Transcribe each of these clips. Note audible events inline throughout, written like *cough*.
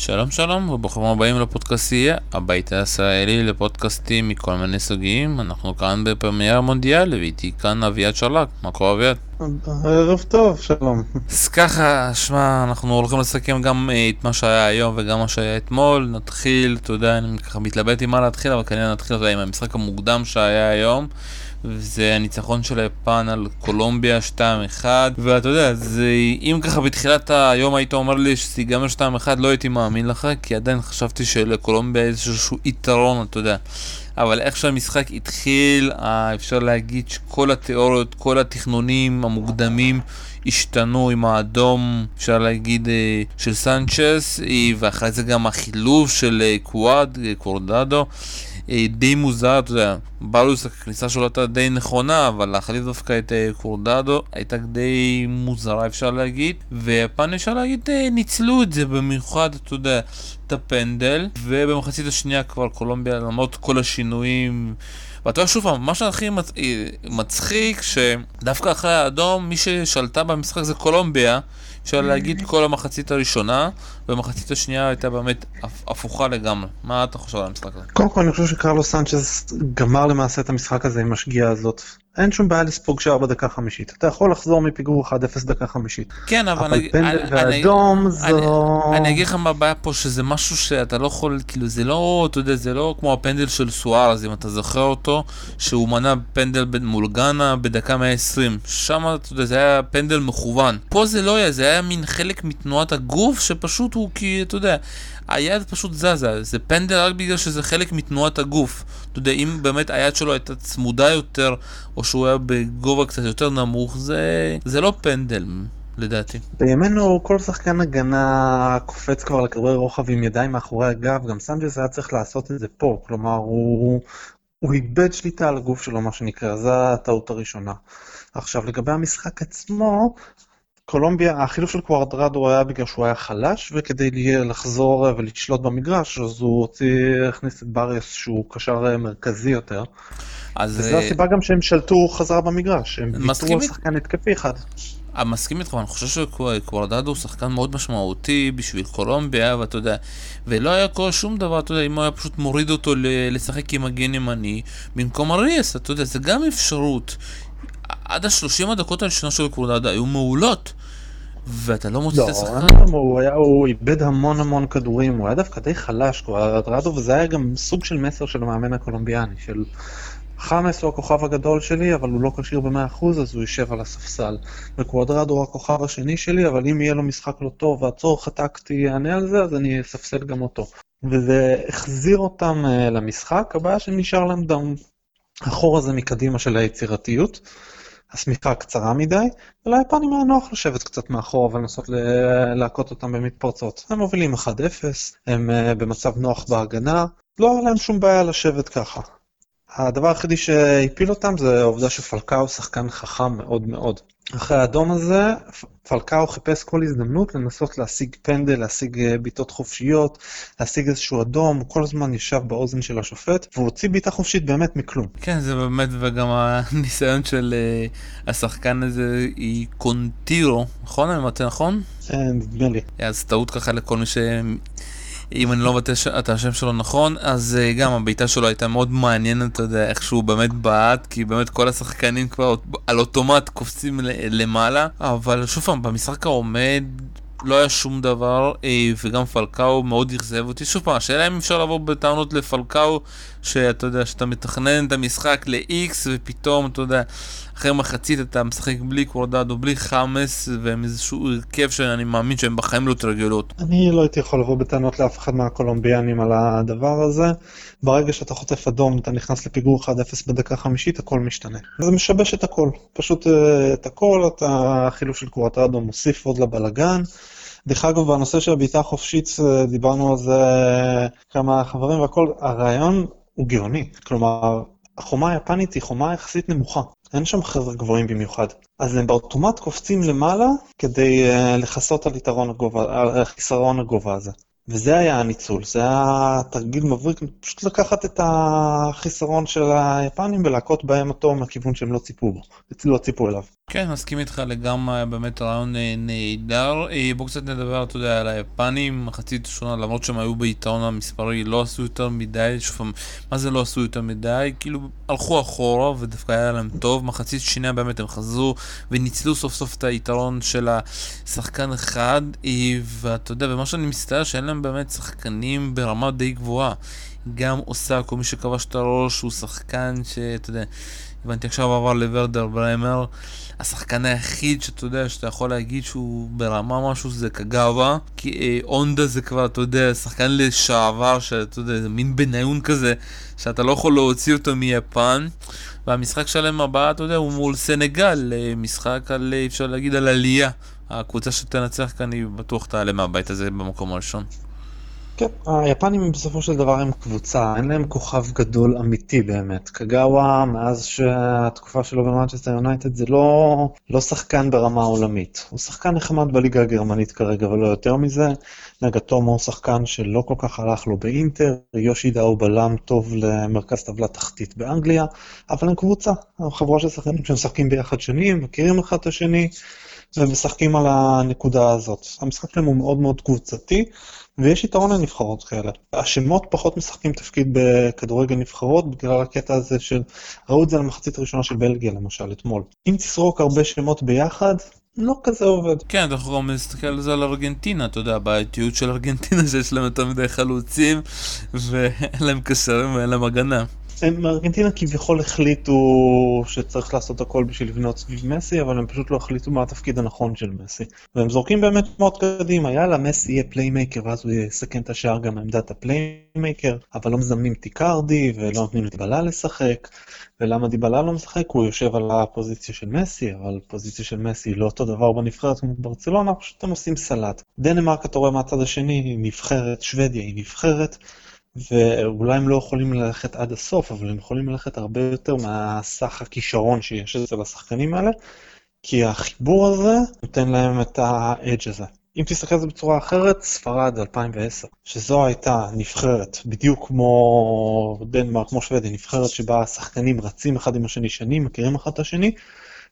שלום שלום וברוכים הבאים לפודקאסטייה, הבית הישראלי לפודקאסטים מכל מיני סוגים. אנחנו כאן בפרמייר מונדיאל ואיתי כאן אביעד שרלק. מה קורה אביעד? ערב טוב, שלום. אז ככה, שמע, אנחנו הולכים לסכם גם אה, את מה שהיה היום וגם מה שהיה אתמול. נתחיל, אתה יודע, אני ככה מתלבט עם מה להתחיל, אבל כנראה נתחיל עם המשחק המוקדם שהיה היום. וזה הניצחון של היפן על קולומביה 2-1 ואתה יודע, זה, אם ככה בתחילת היום היית אומר לי שזה ייגמר 2-1 לא הייתי מאמין לך כי עדיין חשבתי שלקולומביה איזשהו יתרון, אתה יודע אבל איך שהמשחק התחיל, אה, אפשר להגיד שכל התיאוריות, כל התכנונים המוקדמים השתנו עם האדום, אפשר להגיד, אה, של סנצ'ס, אה, ואחרי זה גם החילוף של קוואד, קורדדו. די מוזר, אתה יודע, בלוס הכניסה שלו הייתה די נכונה, אבל להחליף דווקא את קורדדו הייתה די מוזרה אפשר להגיד, והפעם אפשר להגיד ניצלו את זה במיוחד, אתה יודע, את הפנדל, ובמחצית השנייה כבר קולומביה למרות כל השינויים. ואתה יודע שוב פעם, מה שהכי מצ... מצחיק, שדווקא אחרי האדום, מי ששלטה במשחק זה קולומביה, אפשר להגיד כל המחצית הראשונה, והמחצית השנייה הייתה באמת הפוכה לגמרי. מה אתה חושב על המשחק הזה? קודם כל אני חושב שקרלוס סנצ'ז גמר למעשה את המשחק הזה עם השגיאה הזאת. אין שום בעיה לספוג שער בדקה חמישית. אתה יכול לחזור מפיגור 1-0 דקה חמישית. כן, אבל... אבל פנדל ואדום זו... אני אגיד לך מה הבעיה פה, שזה משהו שאתה לא יכול, כאילו, זה לא, אתה יודע, זה לא כמו הפנדל של סוארז, אם אתה זוכר אותו, שהוא מנע פנדל מול גאנה בדקה 120. שם, אתה יודע, זה היה פנדל מכוון. פה זה לא היה, זה היה מין חלק מתנועת הגוף, שפשוט הוא, כי, אתה יודע... היד פשוט זזה, זה פנדל רק בגלל שזה חלק מתנועת הגוף. אתה יודע, אם באמת היד שלו הייתה צמודה יותר, או שהוא היה בגובה קצת יותר נמוך, זה, זה לא פנדל. לדעתי. בימינו כל שחקן הגנה קופץ כבר לכדורי רוחב עם ידיים מאחורי הגב, גם סאנצ'ס היה צריך לעשות את זה פה, כלומר הוא, הוא איבד שליטה על הגוף שלו מה שנקרא, זו הטעות הראשונה. עכשיו לגבי המשחק עצמו, קולומביה, החילוף של קואדרדו היה בגלל שהוא היה חלש, וכדי לחזור ולשלוט במגרש, אז הוא הוציא, הכניס את באריוס שהוא קשר מרכזי יותר. אז... וזו אה, הסיבה גם שהם שלטו חזרה במגרש, הם ויתרו על שחקן התקפי אחד. אני מסכים איתך, אני חושב שקווארדדו הוא שחקן מאוד משמעותי בשביל קולומביה, ואתה יודע, ולא היה קורה שום דבר, אתה יודע, אם הוא היה פשוט מוריד אותו לשחק עם מגן ימני, במקום אריאס, אתה יודע, זה גם אפשרות. עד השלושים הדקות הראשונות של קורדדה היו מעולות. ואתה לא מוצא את השחקן. לא, הוא, היה, הוא איבד המון המון כדורים, הוא היה דווקא די חלש, קורדדו, וזה היה גם סוג של מסר של המאמן הקולומביאני, של חמאס הוא הכוכב הגדול שלי, אבל הוא לא כשיר במאה אחוז, אז הוא יושב על הספסל. וקוואדרדו הוא הכוכב השני שלי, אבל אם יהיה לו משחק לא טוב והצורך הטקטי יענה על זה, אז אני אספסל גם אותו. וזה החזיר אותם uh, למשחק, הבעיה שנשאר להם דם החור הזה מקדימה של היצירתיות. השמיכה קצרה מדי, וליפנים היה נוח לשבת קצת מאחור ולנסות להכות אותם במתפרצות. הם מובילים 1-0, הם uh, במצב נוח בהגנה, לא היה להם שום בעיה לשבת ככה. הדבר היחידי שהפיל אותם זה העובדה שפלקאו שחקן חכם מאוד מאוד. אחרי האדום הזה, פלקאו חיפש כל הזדמנות לנסות להשיג פנדל, להשיג אה, בעיטות חופשיות, להשיג איזשהו אדום, הוא כל הזמן ישב באוזן של השופט, והוא הוציא בעיטה חופשית באמת מכלום. כן, זה באמת, וגם הניסיון של uh, השחקן הזה היא קונטירו, נכון? אני מטה נכון? כן, נדמה לי. אז טעות ככה לכל מי ש... אם אני לא מבטא את השם שלו נכון, אז uh, גם הבעיטה שלו הייתה מאוד מעניינת, אתה יודע, איך שהוא באמת בעט, כי באמת כל השחקנים כבר על אוטומט קופצים למעלה, אבל שוב פעם, במשחק העומד לא היה שום דבר, אה, וגם פלקאו מאוד אכזב אותי. שוב פעם, השאלה אם אפשר לבוא בטענות לפלקאו, שאתה יודע, שאתה מתכנן את המשחק ל-X, ופתאום, אתה יודע, אחרי מחצית אתה משחק בלי קורדדו, בלי חמאס, ועם איזשהו הרכב שאני מאמין שהם בחיים לא תרגלות. אני לא הייתי יכול לבוא בטענות לאף אחד מהקולומביאנים על הדבר הזה. ברגע שאתה חוטף אדום, אתה נכנס לפיגור 1-0 בדקה חמישית, הכל משתנה. זה משבש את הכל. פשוט אה, את הכל, את החילוף של קורדדו מוסיף עוד לבלגן. דרך אגב, בנושא של הבעיטה החופשית, אה, דיברנו על זה כמה חברים והכל, הרעיון הוא גאוני. כלומר, החומה היפנית היא חומה יחסית נמוכה. אין שם חבר'ה גבוהים במיוחד. אז הם באוטומט קופצים למעלה כדי uh, לכסות על יתרון הגובה, על חיסרון הגובה הזה. וזה היה הניצול, זה היה תרגיל מבריק, פשוט לקחת את החיסרון של היפנים ולהכות בהם אותו מהכיוון שהם לא ציפו בו, לא ציפו אליו. כן, מסכים איתך לגמרי, באמת רעיון אה, נהדר. אה, בואו קצת נדבר, אתה יודע, על היפנים, מחצית ראשונה, למרות שהם היו ביתרון המספרי, לא עשו יותר מדי, שוב מה זה לא עשו יותר מדי? כאילו, הלכו אחורה ודווקא היה להם טוב, מחצית שנייה באמת הם חזרו וניצלו סוף סוף את היתרון של השחקן אחד, אה, ואתה יודע, ומה שאני מצטער שאין להם באמת שחקנים ברמה די גבוהה. גם אוסקו, מי שכבש את הראש, הוא שחקן שאתה יודע, הבנתי עכשיו עבר לוורדר ברמר. השחקן היחיד שאתה יודע, שאתה יכול להגיד שהוא ברמה משהו זה קגאווה, כי אה, אונדה זה כבר, אתה יודע, שחקן לשעבר, שאתה יודע, זה מין בניון כזה, שאתה לא יכול להוציא אותו מיפן. והמשחק שלהם הבא, אתה יודע, הוא מול סנגל, אה, משחק על, אה, אפשר להגיד, על עלייה. הקבוצה שתנצח כאן היא בטוח תעלה מהבית הזה במקום הראשון. כן, היפנים בסופו של דבר הם קבוצה, אין להם כוכב גדול אמיתי באמת. קגאווה, מאז שהתקופה שלו במנצ'סטר יונייטד זה לא, לא שחקן ברמה עולמית. הוא שחקן נחמד בליגה הגרמנית כרגע, ולא יותר מזה. נגטומו הוא שחקן שלא כל כך הלך לו באינטר, יושידה הוא בלם טוב למרכז טבלה תחתית באנגליה, אבל הם קבוצה, הם חברה של שחקנים שמשחקים ביחד שנים, מכירים אחד את השני. ומשחקים על הנקודה הזאת. המשחק שלהם הוא מאוד מאוד קבוצתי, ויש יתרון לנבחרות כאלה. השמות פחות משחקים תפקיד בכדורגל נבחרות בגלל הקטע הזה של, ראו את זה למחצית הראשונה של בלגיה למשל אתמול. אם תסרוק הרבה שמות ביחד, לא כזה עובד. כן, יכול גם להסתכל על זה על ארגנטינה, אתה יודע, הבעייתיות של ארגנטינה שיש להם יותר מדי חלוצים ואין להם קשרים ואין להם הגנה. הם ארגנטינה כביכול החליטו שצריך לעשות הכל בשביל לבנות סביב מסי, אבל הם פשוט לא החליטו מה התפקיד הנכון של מסי. והם זורקים באמת מאוד קדימה, יאללה, מסי יהיה playmaker ואז הוא יסכן את השאר גם מעמדת ה playmaker, אבל לא מזמנים את איקרדי ולא נותנים לדיבלה לשחק. ולמה דיבלה לא משחק? הוא יושב על הפוזיציה של מסי, אבל פוזיציה של מסי היא לא אותו דבר בנבחרת כמו ברצלונה, פשוט הם עושים סלט. דנמרק אתה רואה מהצד השני היא נבחרת, שוודיה היא נבחרת. ואולי הם לא יכולים ללכת עד הסוף, אבל הם יכולים ללכת הרבה יותר מהסך הכישרון שיש אצל השחקנים האלה, כי החיבור הזה נותן להם את האדג' הזה. אם תסתכל על זה בצורה אחרת, ספרד 2010, שזו הייתה נבחרת, בדיוק כמו דנמרק, כמו שוודיה, נבחרת שבה השחקנים רצים אחד עם השני שנים, מכירים אחד את השני,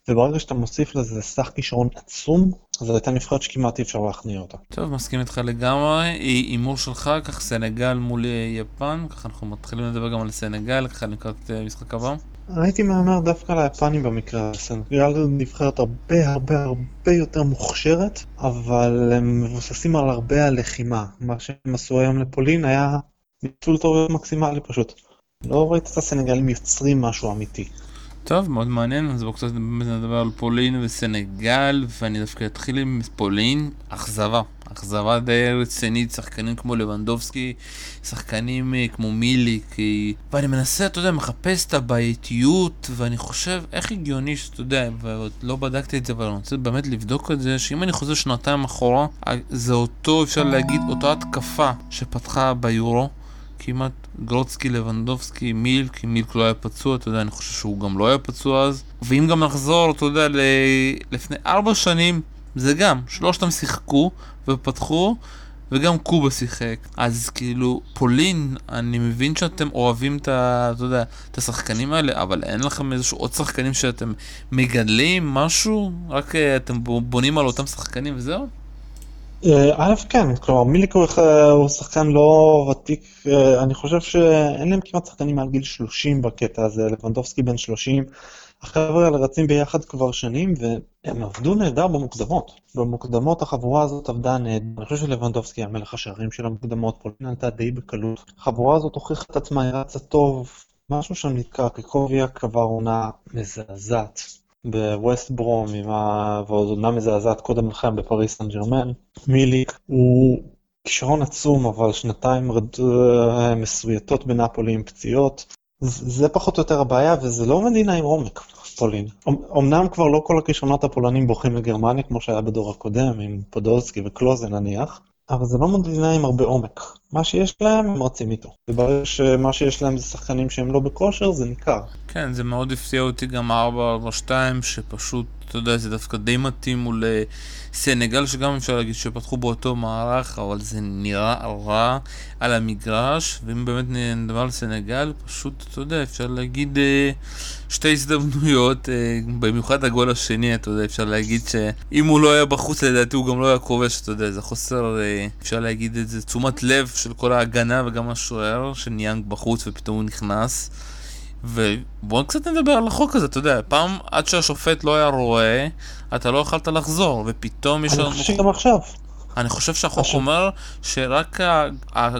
וברגע שאתה מוסיף לזה סך כישרון עצום, זו הייתה נבחרת שכמעט אי אפשר להכניע אותה. טוב, מסכים איתך לגמרי. הימור שלך, כך סנגל מול יפן, ככה אנחנו מתחילים לדבר גם על סנגל, ככה לקראת אה, משחק הבא. הייתי מהמר דווקא על היפנים במקרה הזה. סנגל נבחרת הרבה הרבה הרבה יותר מוכשרת, אבל הם מבוססים על הרבה הלחימה. מה שהם עשו היום לפולין היה ניצול טוב מקסימלי פשוט. לא ראית את הסנגלים יוצרים משהו אמיתי. טוב, מאוד מעניין, אז בואו קצת נדבר על פולין וסנגל, ואני דווקא אתחיל עם פולין, אכזבה. אכזבה די רצינית, שחקנים כמו לבנדובסקי, שחקנים אה, כמו מיליק, ואני מנסה, אתה יודע, מחפש את הבעייתיות, ואני חושב, איך הגיוני שאתה יודע, ולא בדקתי את זה, אבל אני רוצה באמת לבדוק את זה, שאם אני חוזר שנתיים אחורה, אה, זה אותו, אפשר להגיד, אותה התקפה שפתחה ביורו. כמעט גרוצקי, לבנדובסקי, מילק, מילק לא היה פצוע, אתה יודע, אני חושב שהוא גם לא היה פצוע אז. ואם גם נחזור, אתה יודע, ל... לפני ארבע שנים, זה גם, שלושתם שיחקו ופתחו, וגם קובה שיחק. אז כאילו, פולין, אני מבין שאתם אוהבים את, ה... אתה יודע, את השחקנים האלה, אבל אין לכם איזשהו עוד שחקנים שאתם מגדלים, משהו? רק אה, אתם בונים על אותם שחקנים וזהו? אה, א', כן, כלומר מיליק הוא שחקן לא ותיק, אה, אני חושב שאין להם כמעט שחקנים מעל גיל 30 בקטע הזה, לבנדובסקי בן 30, החבר'ה האלה רצים ביחד כבר שנים והם עבדו נהדר במוקדמות. במוקדמות החבורה הזאת עבדה נהדר, אני חושב שלבנדובסקי היה מלך השערים של המוקדמות, פולין עלתה די בקלות. החבורה הזאת הוכיחה את עצמה, היא רצה טוב, משהו שם נתקע, קקוביה קבר עונה מזעזעת. בווסט ברום, עם עונה מזעזעת קודם לכן בפריס סן ג'רמן. מיליק הוא כישרון עצום, אבל שנתיים רד... מסויטות בנפולי עם פציעות. זה פחות או יותר הבעיה, וזה לא מדינה עם עומק, פולין. אמנם כבר לא כל הכישרונות הפולנים בורחים לגרמניה, כמו שהיה בדור הקודם, עם פודולסקי וקלוזה נניח, אבל זה לא מדינה עם הרבה עומק. מה שיש להם, הם רצים איתו. וברגע שמה שיש להם זה שחקנים שהם לא בכושר, זה ניכר. כן, זה מאוד הפתיע אותי גם 4-4-2, שפשוט אתה יודע, זה דווקא די מתאים מול אה, סנגל, שגם אפשר להגיד שפתחו באותו מערך, אבל זה נראה רע על המגרש, ואם באמת נדבר על סנגל, פשוט, אתה יודע, אפשר להגיד אה, שתי הזדמנויות, במיוחד הגול השני, אתה יודע, אפשר להגיד שאם הוא לא היה בחוץ, לדעתי הוא גם לא היה כובש, אתה יודע, זה חוסר, אפשר להגיד את זה, תשומת לב של כל ההגנה וגם השוער, שניאנג בחוץ ופתאום הוא נכנס. ובואו קצת נדבר על החוק הזה, אתה יודע, פעם עד שהשופט לא היה רואה, אתה לא יכלת לחזור, ופתאום יש לנו... אני חושב שגם עכשיו. אני חושב שהחוק השופ... אומר שרק ה...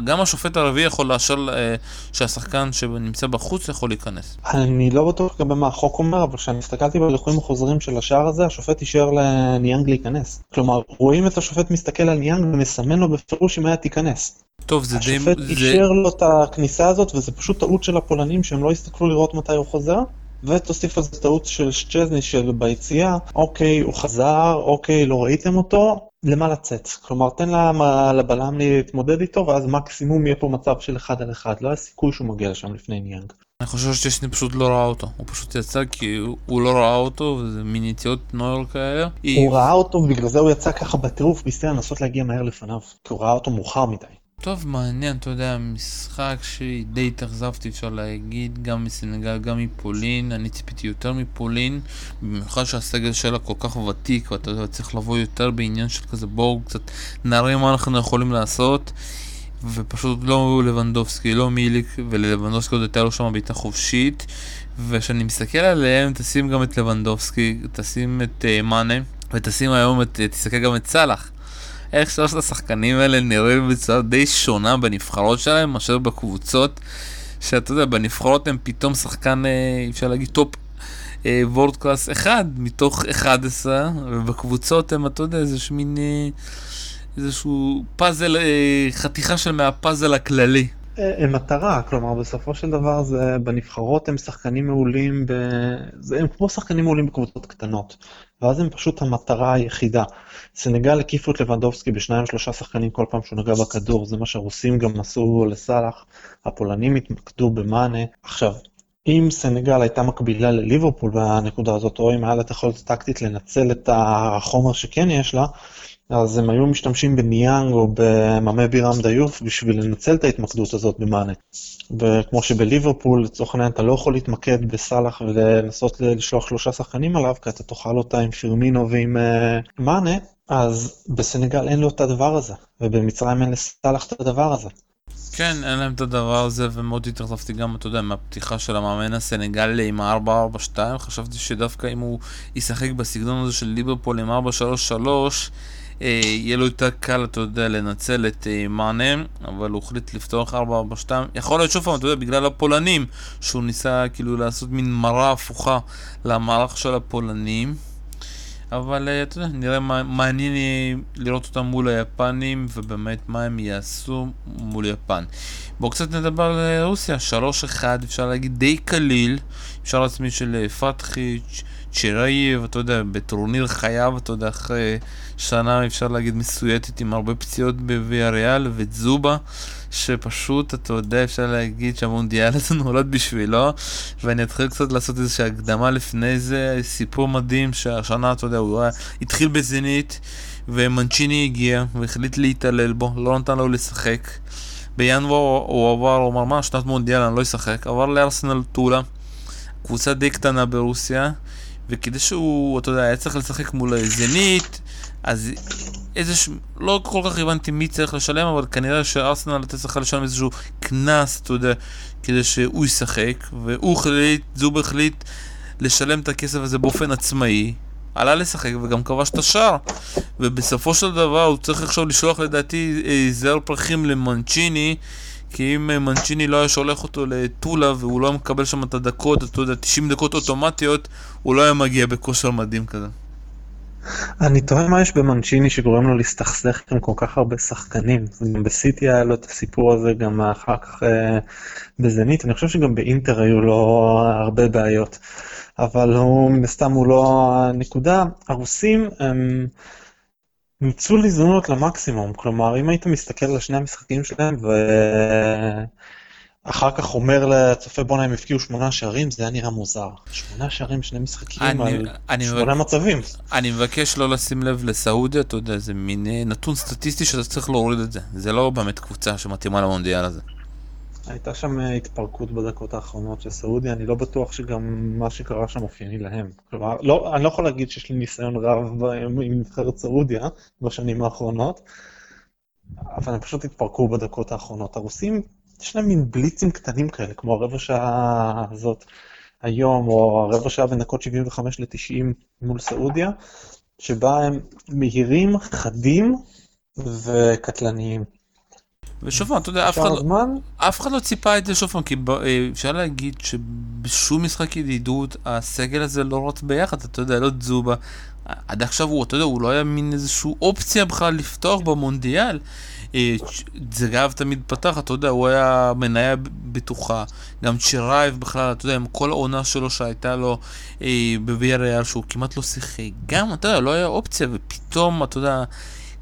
גם השופט הרביעי יכול לאשר אה, שהשחקן שנמצא בחוץ יכול להיכנס. אני לא בטוח לגבי מה החוק אומר, אבל כשאני הסתכלתי בלחויים החוזרים של השער הזה, השופט אישר לניאנג להיכנס. כלומר, רואים את השופט מסתכל על ניאנג ומסמן לו בפירוש אם היה תיכנס. טוב, זה די... השופט אישר לו את הכניסה הזאת, וזה פשוט טעות של הפולנים שהם לא הסתכלו לראות מתי הוא חוזר. ותוסיף על זה טעות של שצ'זני של ביציאה, אוקיי, הוא חזר, אוקיי, לא ראיתם אותו, למה לצאת? כלומר, תן לבלם להתמודד איתו, ואז מקסימום יהיה פה מצב של אחד על אחד, לא היה סיכוי שהוא מגיע לשם לפני ניאנג. אני חושב שצ'סני פשוט לא ראה אותו, הוא פשוט יצא כי הוא לא ראה אותו, וזה מין יציאות נוער כאלה. הוא ראה אותו, ובגלל זה הוא יצא ככה בטירוף, ניסה לנסות להגיע מהר לפניו, כי הוא ראה אותו מאוחר מדי. טוב, מעניין, אתה יודע, משחק שדי התאכזבתי, אפשר להגיד, גם מסנגל, גם מפולין, אני ציפיתי יותר מפולין, במיוחד שהסגל שלה כל כך ותיק, ואתה יודע, צריך לבוא יותר בעניין של כזה, בואו קצת נראה מה אנחנו יכולים לעשות, ופשוט לא לבנדובסקי, לא מיליק, וללבנדובסקי עוד הייתה לו שם בעיטה חופשית, וכשאני מסתכל עליהם, תשים גם את לבנדובסקי, תשים את אה, מאנה, ותשים היום את, תסתכל גם את סאלח. איך שלושת השחקנים האלה נראים בצורה די שונה בנבחרות שלהם מאשר בקבוצות שאתה יודע, בנבחרות הם פתאום שחקן, אה, אפשר להגיד, top אה, world class אחד מתוך 11 ובקבוצות הם, אתה יודע, איזשהו מין אה, איזשהו פאזל, חתיכה של מהפאזל הכללי. הם מטרה, כלומר בסופו של דבר זה בנבחרות הם שחקנים מעולים, ב... הם כמו שחקנים מעולים בקבוצות קטנות, ואז הם פשוט המטרה היחידה. סנגל הקיפו את לבנדובסקי בשניים שלושה שחקנים כל פעם שהוא נגע בכדור, זה מה שהרוסים גם עשו לסאלח, הפולנים התמקדו במאנה. עכשיו, אם סנגל הייתה מקבילה לליברפול בנקודה הזאת, או אם היה לה את היכולת הטקטית לנצל את החומר שכן יש לה, אז הם היו משתמשים בניאנג או בממי בירם דיוף בשביל לנצל את ההתמקדות הזאת במאנה. וכמו שבליברפול, לצורך העניין, אתה לא יכול להתמקד בסאלח ולנסות לשלוח שלושה שחקנים עליו, כי אתה תאכל אותה עם פירמינו ועם uh, מאנה, אז בסנגל אין לו את הדבר הזה, ובמצרים אין לסאלח את הדבר הזה. כן, אין להם את הדבר הזה, ומאוד התרחבתי גם, אתה יודע, מהפתיחה של המאמן הסנגלי עם ה-442, חשבתי שדווקא אם הוא ישחק בסגנון הזה של ליברפול עם 433, אה, יהיה לו יותר קל, אתה יודע, לנצל את אה, מאנה, אבל הוא החליט לפתוח 4-4-2. יכול להיות שוב פעם, אתה יודע, בגלל הפולנים, שהוא ניסה כאילו לעשות מין מראה הפוכה למערך של הפולנים. אבל אה, אתה יודע, נראה מעניין לראות אותם מול היפנים, ובאמת מה הם יעשו מול יפן. בואו קצת נדבר על רוסיה, 3-1, אפשר להגיד די קליל, אפשר לעצמי של פתחי, צ'רישב, אתה יודע, בטורניר חייו, אתה יודע, אחרי שנה אפשר להגיד מסויטת עם הרבה פציעות בוויאריאל, ודזיובה, שפשוט, אתה יודע, אפשר להגיד שהמונדיאל הזה *laughs* נולד בשבילו, ואני אתחיל קצת לעשות איזושהי הקדמה לפני זה, סיפור מדהים שהשנה, אתה יודע, הוא היה, התחיל בזנית, ומנצ'יני הגיע, והחליט להתעלל בו, לא נתן לו לשחק. בינואר הוא עבר, הוא אמר, מה, שנת מונדיאל, אני לא אשחק, עבר לארסנל טולה, קבוצה די קטנה ברוסיה, וכדי שהוא, אתה יודע, היה צריך לשחק מול זנית, אז איזה ש... לא כל כך הבנתי מי צריך לשלם, אבל כנראה שארסנל הייתה צריכה לשלם איזשהו קנס, אתה יודע, כדי שהוא ישחק, והוא החליט, זוב החליט לשלם את הכסף הזה באופן עצמאי, עלה לשחק וגם כבש את השער. ובסופו של דבר הוא צריך עכשיו לשלוח לדעתי אה, זר פרחים למנצ'יני, כי אם אה, מנצ'יני לא היה שולח אותו לטולה והוא לא היה מקבל שם את הדקות, אתה יודע, 90 דקות אוטומטיות, הוא לא היה מגיע בכושר מדהים כזה. אני תוהה מה יש במנצ'יני שגורם לו להסתכסך עם כל כך הרבה שחקנים. גם בסיטי היה לו את הסיפור הזה, גם אחר כך אה, בזנית, אני חושב שגם באינטר היו לו הרבה בעיות. אבל הוא, מן הסתם הוא לא הנקודה. הרוסים הם... ניצול הזדמנות למקסימום, כלומר אם היית מסתכל על שני המשחקים שלהם אחר כך אומר לצופה בואנה הם הפקיעו שמונה שערים, זה היה נראה מוזר. שמונה שערים, שני משחקים אני- על אני שמונה מבק- מצבים. אני מבקש לא לשים לב לסעודיה, אתה יודע, זה מין אה, נתון סטטיסטי שאתה צריך להוריד את זה. זה לא באמת קבוצה שמתאימה למונדיאל הזה. הייתה שם אה, התפרקות בדקות האחרונות של סעודיה, אני לא בטוח שגם מה שקרה שם אופייני להם. כלומר, לא, אני לא יכול להגיד שיש לי ניסיון רב ב- עם נבחרת סעודיה בשנים האחרונות, אבל הם פשוט התפרקו בדקות האחרונות. הרוסים, יש להם מין בליצים קטנים כאלה, כמו הרבע שעה הזאת היום, או הרבע שעה בין דקות 75 ל-90 מול סעודיה, שבה הם מהירים, חדים וקטלניים. ושוב פעם, אתה יודע, אף אחד, לא- אף אחד לא ציפה את זה שוב פעם, כי אה, אפשר להגיד שבשום משחק ידידות הסגל הזה לא רץ ביחד, אתה יודע, לא דזיובה. עד עכשיו הוא, אתה יודע, הוא לא היה מין איזושהי אופציה בכלל לפתוח במונדיאל. אה, דזגוייב תמיד פתח, אתה יודע, הוא היה מנייה בטוחה. גם צ'רישב בכלל, אתה יודע, עם כל העונה שלו שהייתה לו אה, בוויאריאל, שהוא כמעט לא שיחק. גם, אתה יודע, לא היה אופציה, ופתאום, אתה יודע,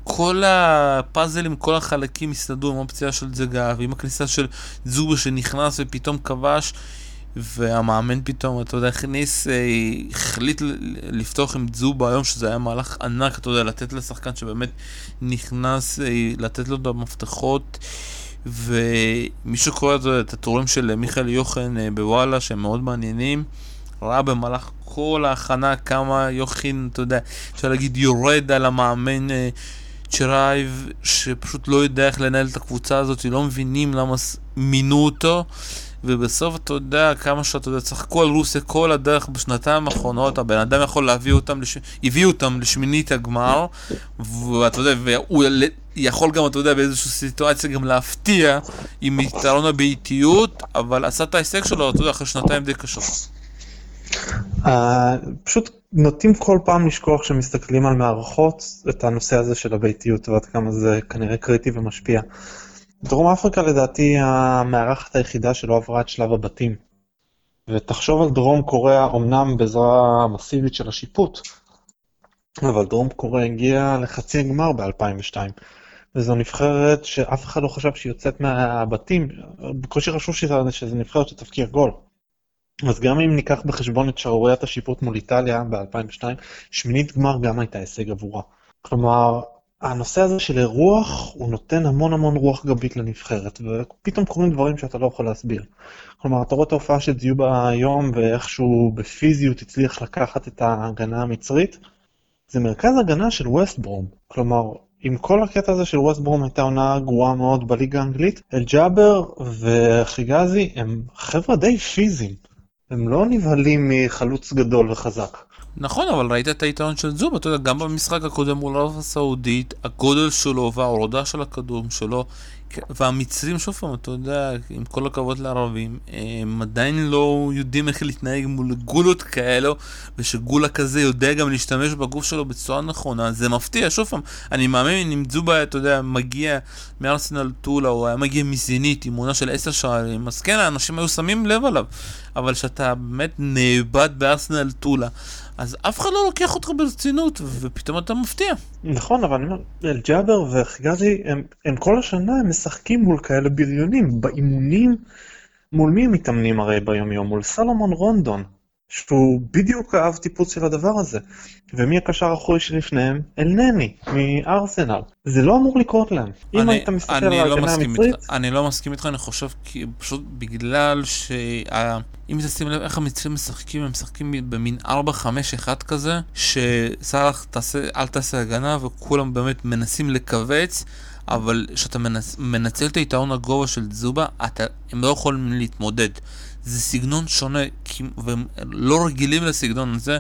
כל הפאזלים, כל החלקים הסתדרו עם האופציה של זגב, עם הכניסה של זובה שנכנס ופתאום כבש, והמאמן פתאום, אתה יודע, הכניס, אה, החליט לפתוח עם זובה היום, שזה היה מהלך ענק, אתה יודע, לתת לשחקן שבאמת נכנס, אה, לתת לו את המפתחות. ומי שקורא את הטורים של מיכאל יוחן אה, בוואלה, שהם מאוד מעניינים, ראה במהלך כל ההכנה כמה יוחין, אתה יודע, אפשר להגיד יורד על המאמן אה, צ'רצ'סוב, שפשוט לא יודע איך לנהל את הקבוצה הזאת, לא מבינים למה מינו אותו, ובסוף אתה יודע כמה שאתה יודע, צחקו על רוסיה כל הדרך בשנתיים האחרונות, הבן אדם יכול להביא אותם, לש... הביא אותם לשמינית הגמר, ואתה יודע, והוא יכול גם, אתה יודע, באיזושהי סיטואציה גם להפתיע עם יתרון הביתיות, אבל עשה את ההישג שלו, אתה יודע, אחרי שנתיים די קשות. אה, פשוט נוטים כל פעם לשכוח כשמסתכלים על מערכות את הנושא הזה של הביתיות ועד כמה זה כנראה קריטי ומשפיע. דרום אפריקה לדעתי המארחת היחידה שלא עברה את שלב הבתים. ותחשוב על דרום קוריאה אמנם בעזרה מסיבית של השיפוט, אבל דרום קוריאה הגיעה לחצי הגמר ב-2002. וזו נבחרת שאף אחד לא חשב שהיא יוצאת מהבתים, בקושי חשוב שזה נבחרת שתבקיע גול. אז גם אם ניקח בחשבון את שערוריית השיפוט מול איטליה ב-2002, שמינית גמר גם הייתה הישג עבורה. כלומר, הנושא הזה של אירוח, הוא נותן המון המון רוח גבית לנבחרת, ופתאום קורים דברים שאתה לא יכול להסביר. כלומר, אתה רואה את ההופעה של דיובה היום, ואיכשהו בפיזיות הצליח לקחת את ההגנה המצרית, זה מרכז הגנה של ווסט ברום. כלומר, עם כל הקטע הזה של ווסט ברום הייתה עונה גרועה מאוד בליגה האנגלית, אל-ג'אבר וחיגזי הם חבר'ה די פיזיים. הם לא נבהלים מחלוץ גדול וחזק. נכון, אבל ראית את היתרון של זובה, אתה יודע, גם במשחק הקודם מול ערב הסעודית, הגודל שלו וההורדה של הכדור שלו, והמצרים, שוב פעם, אתה יודע, עם כל הכבוד לערבים, הם עדיין לא יודעים איך להתנהג מול גולות כאלו, ושגולה כזה יודע גם להשתמש בגוף שלו בצורה נכונה, זה מפתיע, שוב פעם, אני מאמין אם זובה, אתה יודע, מגיע מארסנל טולה, או היה מגיע מזינית עם עונה של עשר שערים, אז כן, האנשים היו שמים לב עליו, אבל שאתה באמת נאבד בארסנל טולה, אז אף אחד לא לוקח אותך ברצינות, ופתאום אתה מפתיע. נכון, אבל אני אומר, אל-ג'אבר וחיגזי, הם, הם כל השנה הם משחקים מול כאלה בריונים, באימונים, מול מי הם מתאמנים הרי ביום יום? מול סלומון רונדון, שהוא בדיוק האב טיפוס של הדבר הזה. ומי הקשר האחורי שלפניהם? אל-נני, מארסנל. זה לא אמור לקרות להם. אם אני- היית מסתכל על לא ההגנה מסכים המצרית, אני לא מסכים איתך, אני חושב כי פשוט בגלל ש... אם תשים לב איך המצרים משחקים, הם משחקים במין 4-5-1 כזה, שסאלח תעשה, אל תעשה הגנה וכולם באמת מנסים לכווץ, אבל כשאתה מנצ... מנצל את היתרון הגובה של זובה, אתה... הם לא יכולים להתמודד. זה סגנון שונה, כי- והם לא רגילים לסגנון הזה.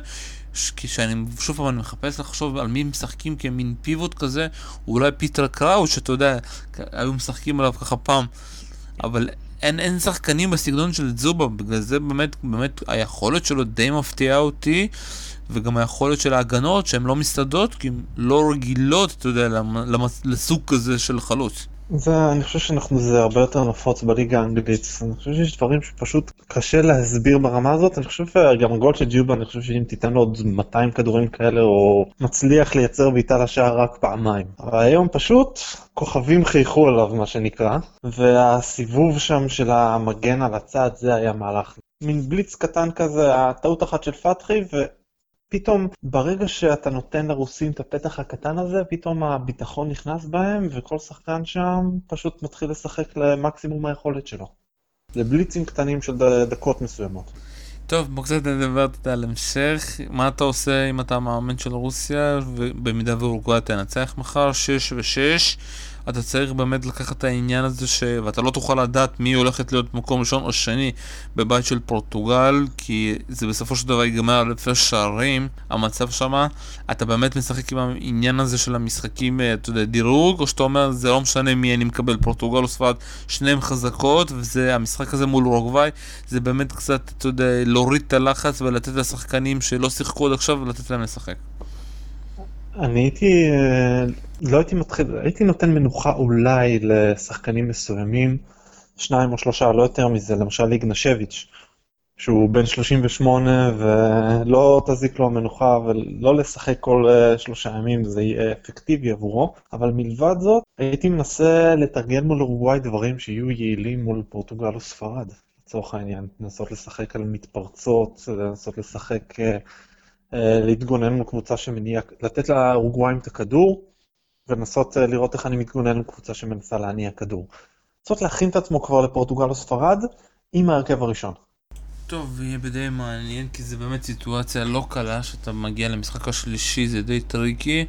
ש- כשאני שוב פעם אני מחפש לחשוב על מי משחקים כמין פיבוט כזה, אולי פיטר קראוט שאתה יודע, היו משחקים עליו ככה פעם, אבל אין, אין שחקנים בסגנון של זובה, בגלל זה באמת, באמת היכולת שלו די מפתיעה אותי, וגם היכולת של ההגנות שהן לא מסתדרות, כי הן לא רגילות, אתה יודע, לסוג כזה של חלוץ. זה, אני חושב שאנחנו, זה הרבה יותר נפוץ בליגה האנגלית. אני חושב שיש דברים שפשוט קשה להסביר ברמה הזאת. אני חושב גם הגול של ג'יובה, אני חושב שאם תיתן לו עוד 200 כדורים כאלה, הוא מצליח לייצר בעיטה לשער רק פעמיים. אבל היום פשוט כוכבים חייכו עליו, מה שנקרא, והסיבוב שם של המגן על הצד, זה היה מהלך. מין בליץ קטן כזה, הטעות אחת של פתחי, ו... פתאום ברגע שאתה נותן לרוסים את הפתח הקטן הזה, פתאום הביטחון נכנס בהם, וכל שחקן שם פשוט מתחיל לשחק למקסימום היכולת שלו. זה בליצים קטנים של דקות מסוימות. טוב, בוא קצת נדבר על המשך. מה אתה עושה אם אתה מאמן של רוסיה, ובמידה ואורוגוואי תנצח מחר, 6 ו-6. אתה צריך באמת לקחת את העניין הזה ש... ואתה לא תוכל לדעת מי הולכת להיות מקום ראשון או שני בבית של פורטוגל, כי זה בסופו של דבר ייגמר על אלפי שערים, המצב שמה. אתה באמת משחק עם העניין הזה של המשחקים, אה, אתה יודע, דירוג, או שאתה אומר, זה לא משנה מי אני מקבל, פורטוגל או ספרד, שניהם חזקות, וזה, המשחק הזה מול אורוגוואי, זה באמת קצת, אתה יודע, להוריד את הלחץ ולתת לשחקנים שלא שיחקו עד עכשיו ולתת להם לשחק. אני הייתי, אה, לא הייתי מתחיל, הייתי נותן מנוחה אולי לשחקנים מסוימים, שניים או שלושה, לא יותר מזה, למשל איגנשביץ', שהוא בן 38 ולא תזיק לו המנוחה ולא לשחק כל אה, שלושה ימים, זה יהיה אפקטיבי עבורו, אבל מלבד זאת, הייתי מנסה לתרגל מול אורוגוואי דברים שיהיו יעילים מול פורטוגל או ספרד, לצורך העניין, לנסות לשחק על מתפרצות, לנסות לשחק... אה, להתגונן מול קבוצה שמניעה, לתת לאורוגוואים את הכדור ולנסות אה, לראות איך אני מתגונן מול קבוצה שמנסה להניע כדור. לנסות להכין את עצמו כבר לפורטוגל או ספרד עם ההרכב הראשון. טוב, יהיה בדי מעניין כי זה באמת סיטואציה לא קלה שאתה מגיע למשחק השלישי, זה די טריקי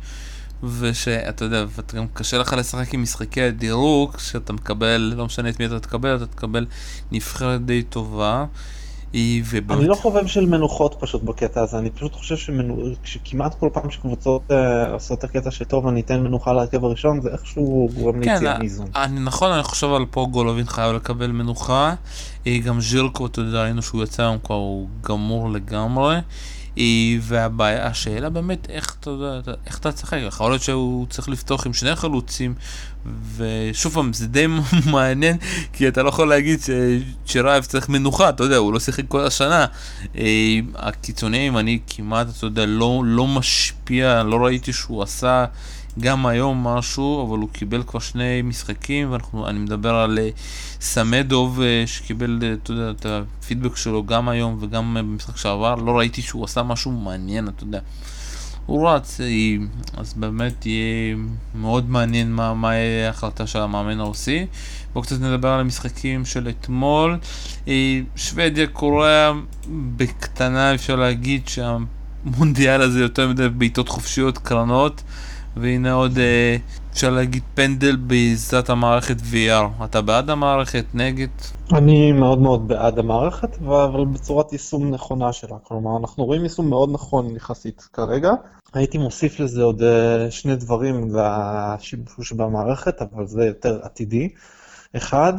ושאתה יודע, גם קשה לך לשחק עם משחקי הדירוג, שאתה מקבל, לא משנה את מי אתה תקבל, אתה תקבל נבחרת די טובה. ובאמת... אני לא חובב של מנוחות פשוט בקטע הזה, אני פשוט חושב שכמעט כל פעם שקבוצות uh, עושות את הקטע שטוב אני אתן מנוחה להרכב הראשון, זה איכשהו גורם כן, ליציאה מאיזון. אני, נכון, אני חושב על פה גולובין חייב לקבל מנוחה, אה, גם ז'ירקו, אתה יודע, ראינו שהוא יצא היום כבר, הוא גמור לגמרי. והבעיה, השאלה באמת איך אתה יודע, איך אתה תשחק, יכול להיות שהוא צריך לפתוח עם שני חלוצים, ושוב פעם, זה די *laughs* מעניין, כי אתה לא יכול להגיד שצ'רייב צריך מנוחה, אתה יודע, הוא לא שיחק כל השנה. אה, הקיצוניים, אני כמעט, אתה יודע, לא, לא משפיע, לא ראיתי שהוא עשה גם היום משהו, אבל הוא קיבל כבר שני משחקים, ואני מדבר על אה, סמדוב אה, שקיבל, אתה יודע, את הפידבק שלו גם היום וגם במשחק שעבר, לא ראיתי שהוא עשה משהו מעניין, אתה יודע. הוא רץ, אז באמת יהיה מאוד מעניין מה, מה יהיה ההחלטה של המאמן הרוסי. בואו קצת נדבר על המשחקים של אתמול. שוודיה, קוריאה, בקטנה אפשר להגיד שהמונדיאל הזה יותר מדי בעיטות חופשיות, קרנות. והנה עוד, אה, אפשר להגיד, פנדל בעזרת המערכת VR. אתה בעד המערכת? נגד? אני מאוד מאוד בעד המערכת, אבל בצורת יישום נכונה שלה. כלומר, אנחנו רואים יישום מאוד נכון יחסית כרגע. הייתי מוסיף לזה עוד אה, שני דברים לשיבוש במערכת, אבל זה יותר עתידי. אחד,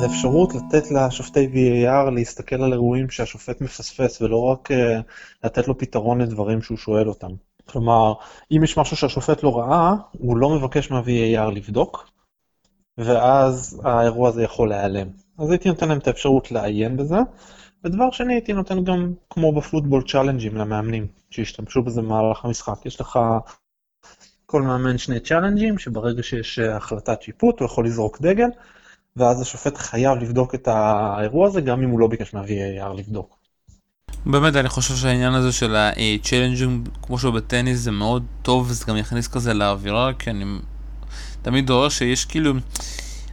זה אפשרות לתת לשופטי VAR להסתכל על אירועים שהשופט מפספס, ולא רק אה, לתת לו פתרון לדברים שהוא שואל אותם. כלומר, אם יש משהו שהשופט לא ראה, הוא לא מבקש מה-VAR לבדוק, ואז האירוע הזה יכול להיעלם. אז הייתי נותן להם את האפשרות לעיין בזה. ודבר שני, הייתי נותן גם, כמו בפוטבול, צ'אלנג'ים למאמנים, שישתמשו בזה במהלך המשחק. יש לך כל מאמן שני צ'אלנג'ים, שברגע שיש החלטת שיפוט הוא יכול לזרוק דגל, ואז השופט חייב לבדוק את האירוע הזה, גם אם הוא לא ביקש מה-VAR לבדוק. באמת, אני חושב שהעניין הזה של ה-challenging, כמו שהוא בטניס, זה מאוד טוב, וזה גם יכניס כזה לאווירה, כי אני תמיד רואה שיש כאילו...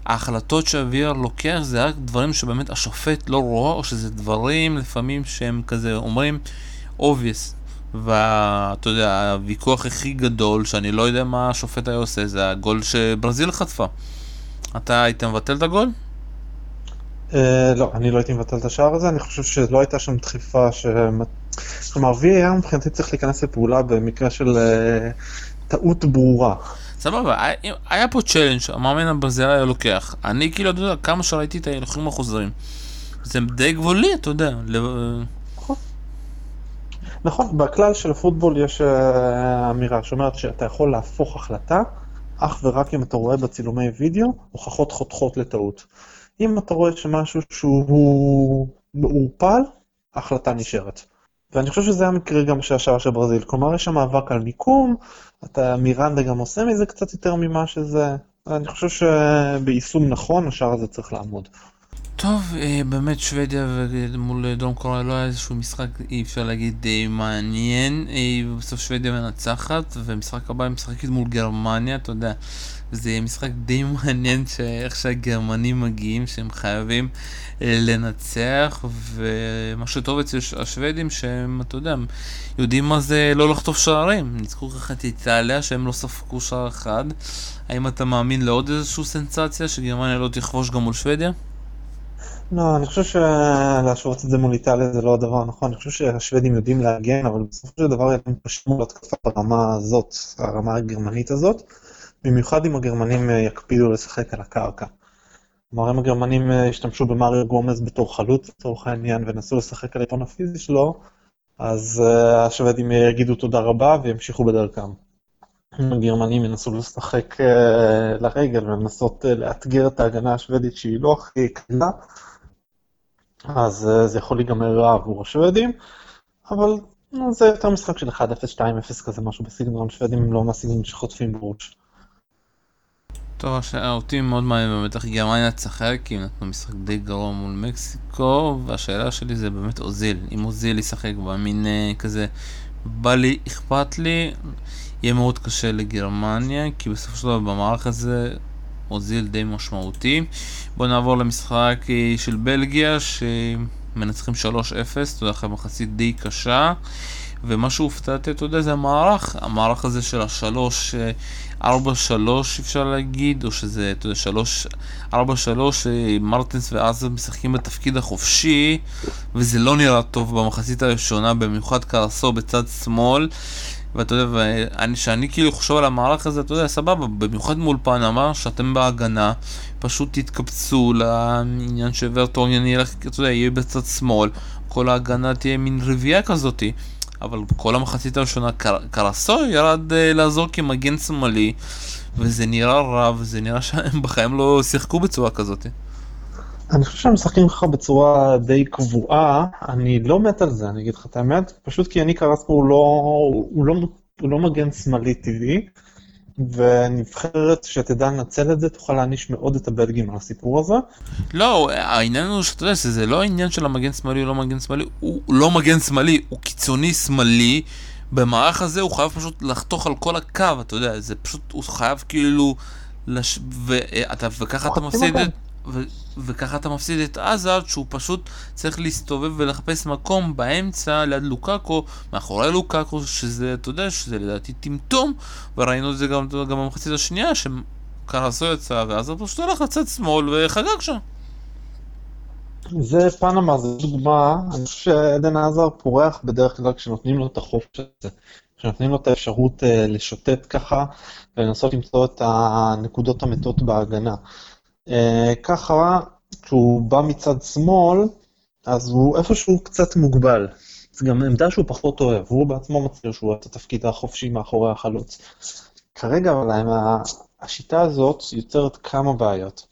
ההחלטות שהוויר לוקח זה רק דברים שבאמת השופט לא רואה, או שזה דברים לפעמים שהם כזה אומרים obvious. ואתה יודע, הוויכוח הכי גדול, שאני לא יודע מה השופט היה עושה, זה הגול שברזיל חטפה. אתה היית מבטל את הגול? אה, לא, אני לא הייתי מבטל את השער הזה, אני חושב שלא הייתה שם דחיפה ש... כלומר, VAR מבחינתי צריך להיכנס לפעולה במקרה של אה, טעות ברורה. סבבה, היה פה challenge, המאמן הברזילי היה לוקח. אני כאילו, אתה יודע, כמה שראיתי את ההילוכים החוזרים. זה די גבולי, אתה יודע. נכון. נכון, בכלל של הפוטבול יש אה, אמירה שאומרת שאתה יכול להפוך החלטה אך ורק אם אתה רואה בצילומי וידאו הוכחות חותכות לטעות. אם אתה רואה שמשהו שהוא מעורפל, ההחלטה נשארת. ואני חושב שזה המקרה גם של השער של ברזיל, כלומר יש שם מאבק על מיקום, אתה מירנדה גם עושה מזה קצת יותר ממה שזה, אני חושב שביישום נכון השער הזה צריך לעמוד. טוב, אה, באמת שוודיה מול דרום קוריאה לא היה איזשהו משחק, אי אפשר להגיד די מעניין. אה, בסוף שוודיה מנצחת, ומשחק הבא היא משחקת מול גרמניה, אתה יודע. זה יהיה משחק די *laughs* מעניין שאיך שהגרמנים מגיעים, שהם חייבים אה, לנצח, ומה שטוב אצל השוודים שהם, אתה יודע, יודעים מה זה לא לחטוף שערים. ניצחו ככה את איטליה שהם לא ספקו שער אחד. האם אתה מאמין לעוד איזושהי סנסציה שגרמניה לא תכבוש גם מול שוודיה? לא, אני חושב שלהשוות את זה מול איטליה זה לא הדבר הנכון, אני חושב שהשוודים יודעים להגן, אבל בסופו של דבר הם פשוט מול התקפה ברמה הזאת, הרמה הגרמנית הזאת, במיוחד אם הגרמנים אה, יקפידו לשחק על הקרקע. כלומר, אם הגרמנים אה, ישתמשו במריו גומז בתור חלוץ לצורך העניין ונסו לשחק על היתרון הפיזי שלו, אז אה, השוודים יגידו תודה רבה וימשיכו בדרכם. אם הגרמנים ינסו לשחק לרגל ולנסות לאתגר את ההגנה השוודית שהיא לא הכי קלה, אז אה, זה יכול להיגמר רע עבור השוודים, אבל זה יותר משחק של 1-0, 2-0 כזה, משהו בסגנון, שוודים הם לא מהסגנון שחוטפים בראש. טוב, אותי מאוד מעניין באמת איך גרמניה תשחק, כי נתנו משחק די גרוע מול מקסיקו, והשאלה שלי זה באמת אוזיל. אם אוזיל ישחק במין אה, כזה, בא לי, אכפת לי, יהיה מאוד קשה לגרמניה, כי בסופו של דבר במערך הזה אוזיל די משמעותי. בואו נעבור למשחק אה, של בלגיה שמנצחים 3-0, אתה יודע, אחרי מחצית די קשה. ומה שהופתעתי, אתה יודע, זה המערך, המערך הזה של השלוש, 4-3 אה, אפשר להגיד, או שזה, אתה יודע, 3, 4-3, אה, מרטינס ועזה משחקים בתפקיד החופשי, וזה לא נראה טוב במחצית הראשונה, במיוחד קרסו בצד שמאל. ואתה יודע, כשאני כאילו חושב על המערך הזה, אתה יודע, סבבה, במיוחד מול פנמה, שאתם בהגנה, פשוט תתקבצו לעניין שוורטוריאן ילך, אתה יודע, יהיה בצד שמאל, כל ההגנה תהיה מין רביעייה כזאתי. אבל כל המחצית הראשונה קר, קרסו ירד uh, לעזור כמגן שמאלי, וזה נראה רע, וזה נראה *laughs* שהם בחיים לא שיחקו בצורה כזאת. אני חושב שהם משחקים ככה בצורה די קבועה, אני לא מת על זה, אני אגיד לך את האמת, פשוט כי אני קרסקו הוא לא, הוא לא, הוא לא מגן שמאלי טבעי, ונבחרת שתדע לנצל את זה תוכל להעניש מאוד את הבלגים על הסיפור הזה. לא, העניין הוא שאתה יודע שזה לא העניין של המגן שמאלי או לא מגן שמאלי, הוא לא מגן שמאלי, הוא קיצוני שמאלי. במערך הזה הוא חייב פשוט לחתוך על כל הקו, אתה יודע, זה פשוט, הוא חייב כאילו, לש... ואתה, וככה אתה מפסיד את... ו- וככה אתה מפסיד את עזה, שהוא פשוט צריך להסתובב ולחפש מקום באמצע ליד לוקאקו, מאחורי לוקאקו, שזה, אתה יודע, שזה לדעתי טמטום, וראינו את זה גם, גם במחצית השנייה, שקרסו יצא, ואז הוא פשוט הולך לצד שמאל וחגג שם. זה פנמה, זו דוגמה, אני חושב שעדן עזר פורח בדרך כלל כשנותנים לו את החופש הזה, כשנותנים לו את האפשרות uh, לשוטט ככה ולנסות למצוא את הנקודות המתות בהגנה. אה, ככה, כשהוא בא מצד שמאל, אז הוא איפשהו קצת מוגבל. זו גם עמדה שהוא פחות אוהב, הוא בעצמו מצהיר שהוא את התפקיד החופשי מאחורי החלוץ. כרגע אבל השיטה הזאת יוצרת כמה בעיות.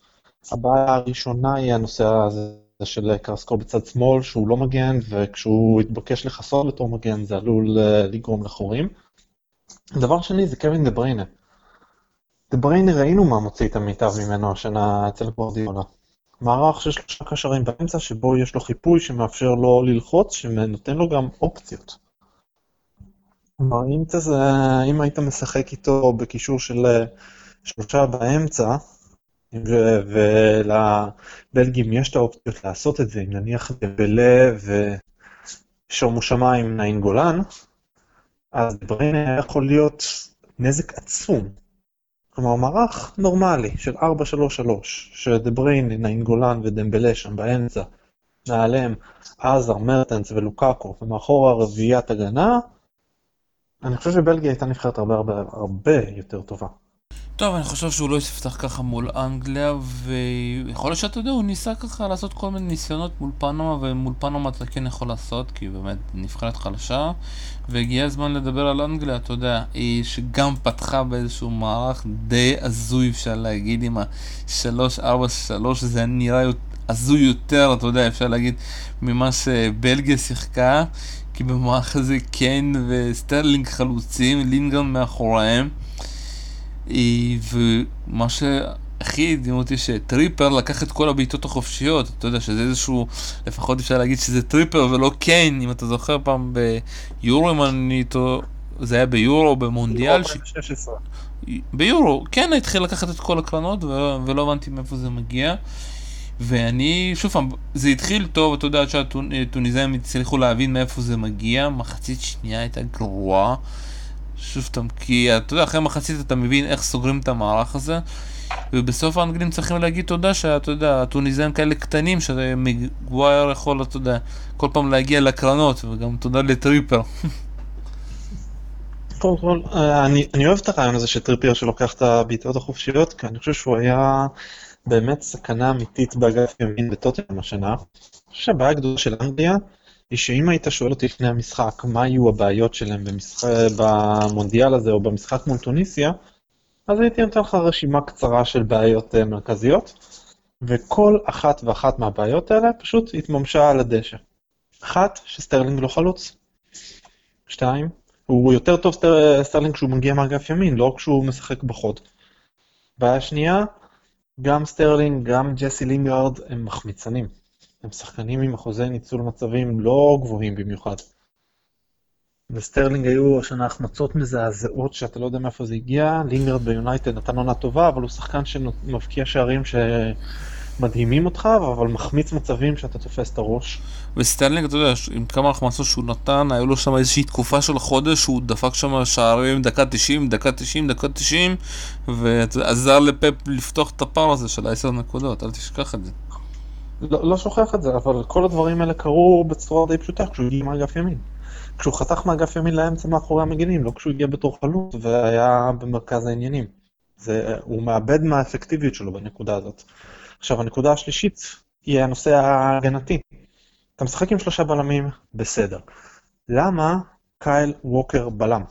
הבעיה הראשונה היא הנושא הזה של קרסקו בצד שמאל, שהוא לא מגן, וכשהוא יתבקש לכסות בתור מגן זה עלול אה, לגרום לחורים. דבר שני זה קווין דה בריינה. דה בריינה ראינו מה מוציא את המיטב ממנו השנה אצל גוורדיולה. מערך של שלושה קשרים באמצע שבו יש לו חיפוי שמאפשר לו ללחוץ, שנותן לו גם אופציות. כלומר, אם, תזה, אם היית משחק איתו בקישור של אה, שלושה באמצע, ולבלגים יש את האופציות לעשות את זה, אם נניח דבלה ושומו שמיים נאין גולן, אז דברים היה יכול להיות נזק עצום כלומר מערך נורמלי של 4-3-3, שדבריין, נעים גולן ודמבלה שם באמצע, מעליהם עזר, מרטנס ולוקאקו, ומאחורה רביעיית הגנה, אני חושב שבלגיה הייתה נבחרת הרבה הרבה הרבה יותר טובה. טוב, אני חושב שהוא לא יפתח ככה מול אנגליה, ויכול להיות שאתה יודע, הוא ניסה ככה לעשות כל מיני ניסיונות מול פנמה, ומול פנמה אתה כן יכול לעשות, כי באמת נבחרת חלשה, והגיע הזמן לדבר על אנגליה, אתה יודע, היא שגם פתחה באיזשהו מערך די הזוי, אפשר להגיד, עם ה-3-4-3, זה נראה הזוי יותר, אתה יודע, אפשר להגיד, ממה שבלגיה שיחקה, כי במערך הזה קיין וסטרלינג חלוצים, לינגרד מאחוריהם. ומה שהכי הדהים אותי שטריפר לקח את כל הבעיטות החופשיות, אתה יודע שזה איזשהו, לפחות אפשר להגיד שזה טריפר ולא קיין, אם אתה זוכר פעם ביורו, אם אני טועה, זה היה ביורו, במונדיאל. ש... ביורו, כן התחיל לקחת את כל הקרנות ולא הבנתי מאיפה זה מגיע. ואני, שוב פעם, זה התחיל טוב, אתה יודע, עד שהטוניזאים הצליחו להבין מאיפה זה מגיע, מחצית שנייה הייתה גרועה. שוב פעם, כי אתה יודע, אחרי מחצית אתה מבין איך סוגרים את המערך הזה, ובסוף האנגלים צריכים להגיד תודה שאתה יודע, הטוניזאים כאלה קטנים, שמגווייר יכול, אתה יודע, כל פעם להגיע לקרנות, וגם תודה לטריפר. *laughs* קודם כל, אני, אני אוהב את הרעיון הזה של טריפר שלוקח את הבעיטות החופשיות, כי אני חושב שהוא היה באמת סכנה אמיתית באגף ימין בטוטנאם השנה. אני חושב שהבעיה הגדולה של אנגליה היא שאם היית שואל אותי לפני המשחק מה יהיו הבעיות שלהם במשחק, במונדיאל הזה או במשחק מול טוניסיה, אז הייתי נותן לך רשימה קצרה של בעיות אה, מרכזיות, וכל אחת ואחת מהבעיות האלה פשוט התממשה על הדשא. אחת, שסטרלינג לא חלוץ. שתיים, הוא יותר טוב סטר, סטרלינג כשהוא מגיע מאגף ימין, לא כשהוא משחק בחוד. בעיה שנייה, גם סטרלינג, גם ג'סי לינגארד הם מחמיצנים. הם שחקנים עם אחוזי ניצול מצבים לא גבוהים במיוחד. לסטרלינג היו השנה החמצות מזעזעות שאתה לא יודע מאיפה זה הגיע, לינגרד ביונייטד נתן עונה טובה, אבל הוא שחקן שמבקיע שערים שמדהימים אותך, אבל מחמיץ מצבים שאתה תופס את הראש. וסטרלינג, אתה יודע, עם כמה החמצות שהוא נתן, היו לו שם איזושהי תקופה של חודש שהוא דפק שם שערים דקה 90, דקה 90, דקה 90, ועזר לפפ לפתוח את הפער הזה של ה-10 נקודות, אל תשכח את זה. לא, לא שוכח את זה, אבל כל הדברים האלה קרו בצורה די פשוטה כשהוא הגיע מאגף ימין. כשהוא חתך מאגף ימין לאמצע מאחורי המגינים, לא כשהוא הגיע בתור חלוץ והיה במרכז העניינים. זה, הוא מאבד מהאפקטיביות שלו בנקודה הזאת. עכשיו, הנקודה השלישית היא הנושא ההגנתי. אתה משחק עם שלושה בלמים, בסדר. למה קייל ווקר בלם?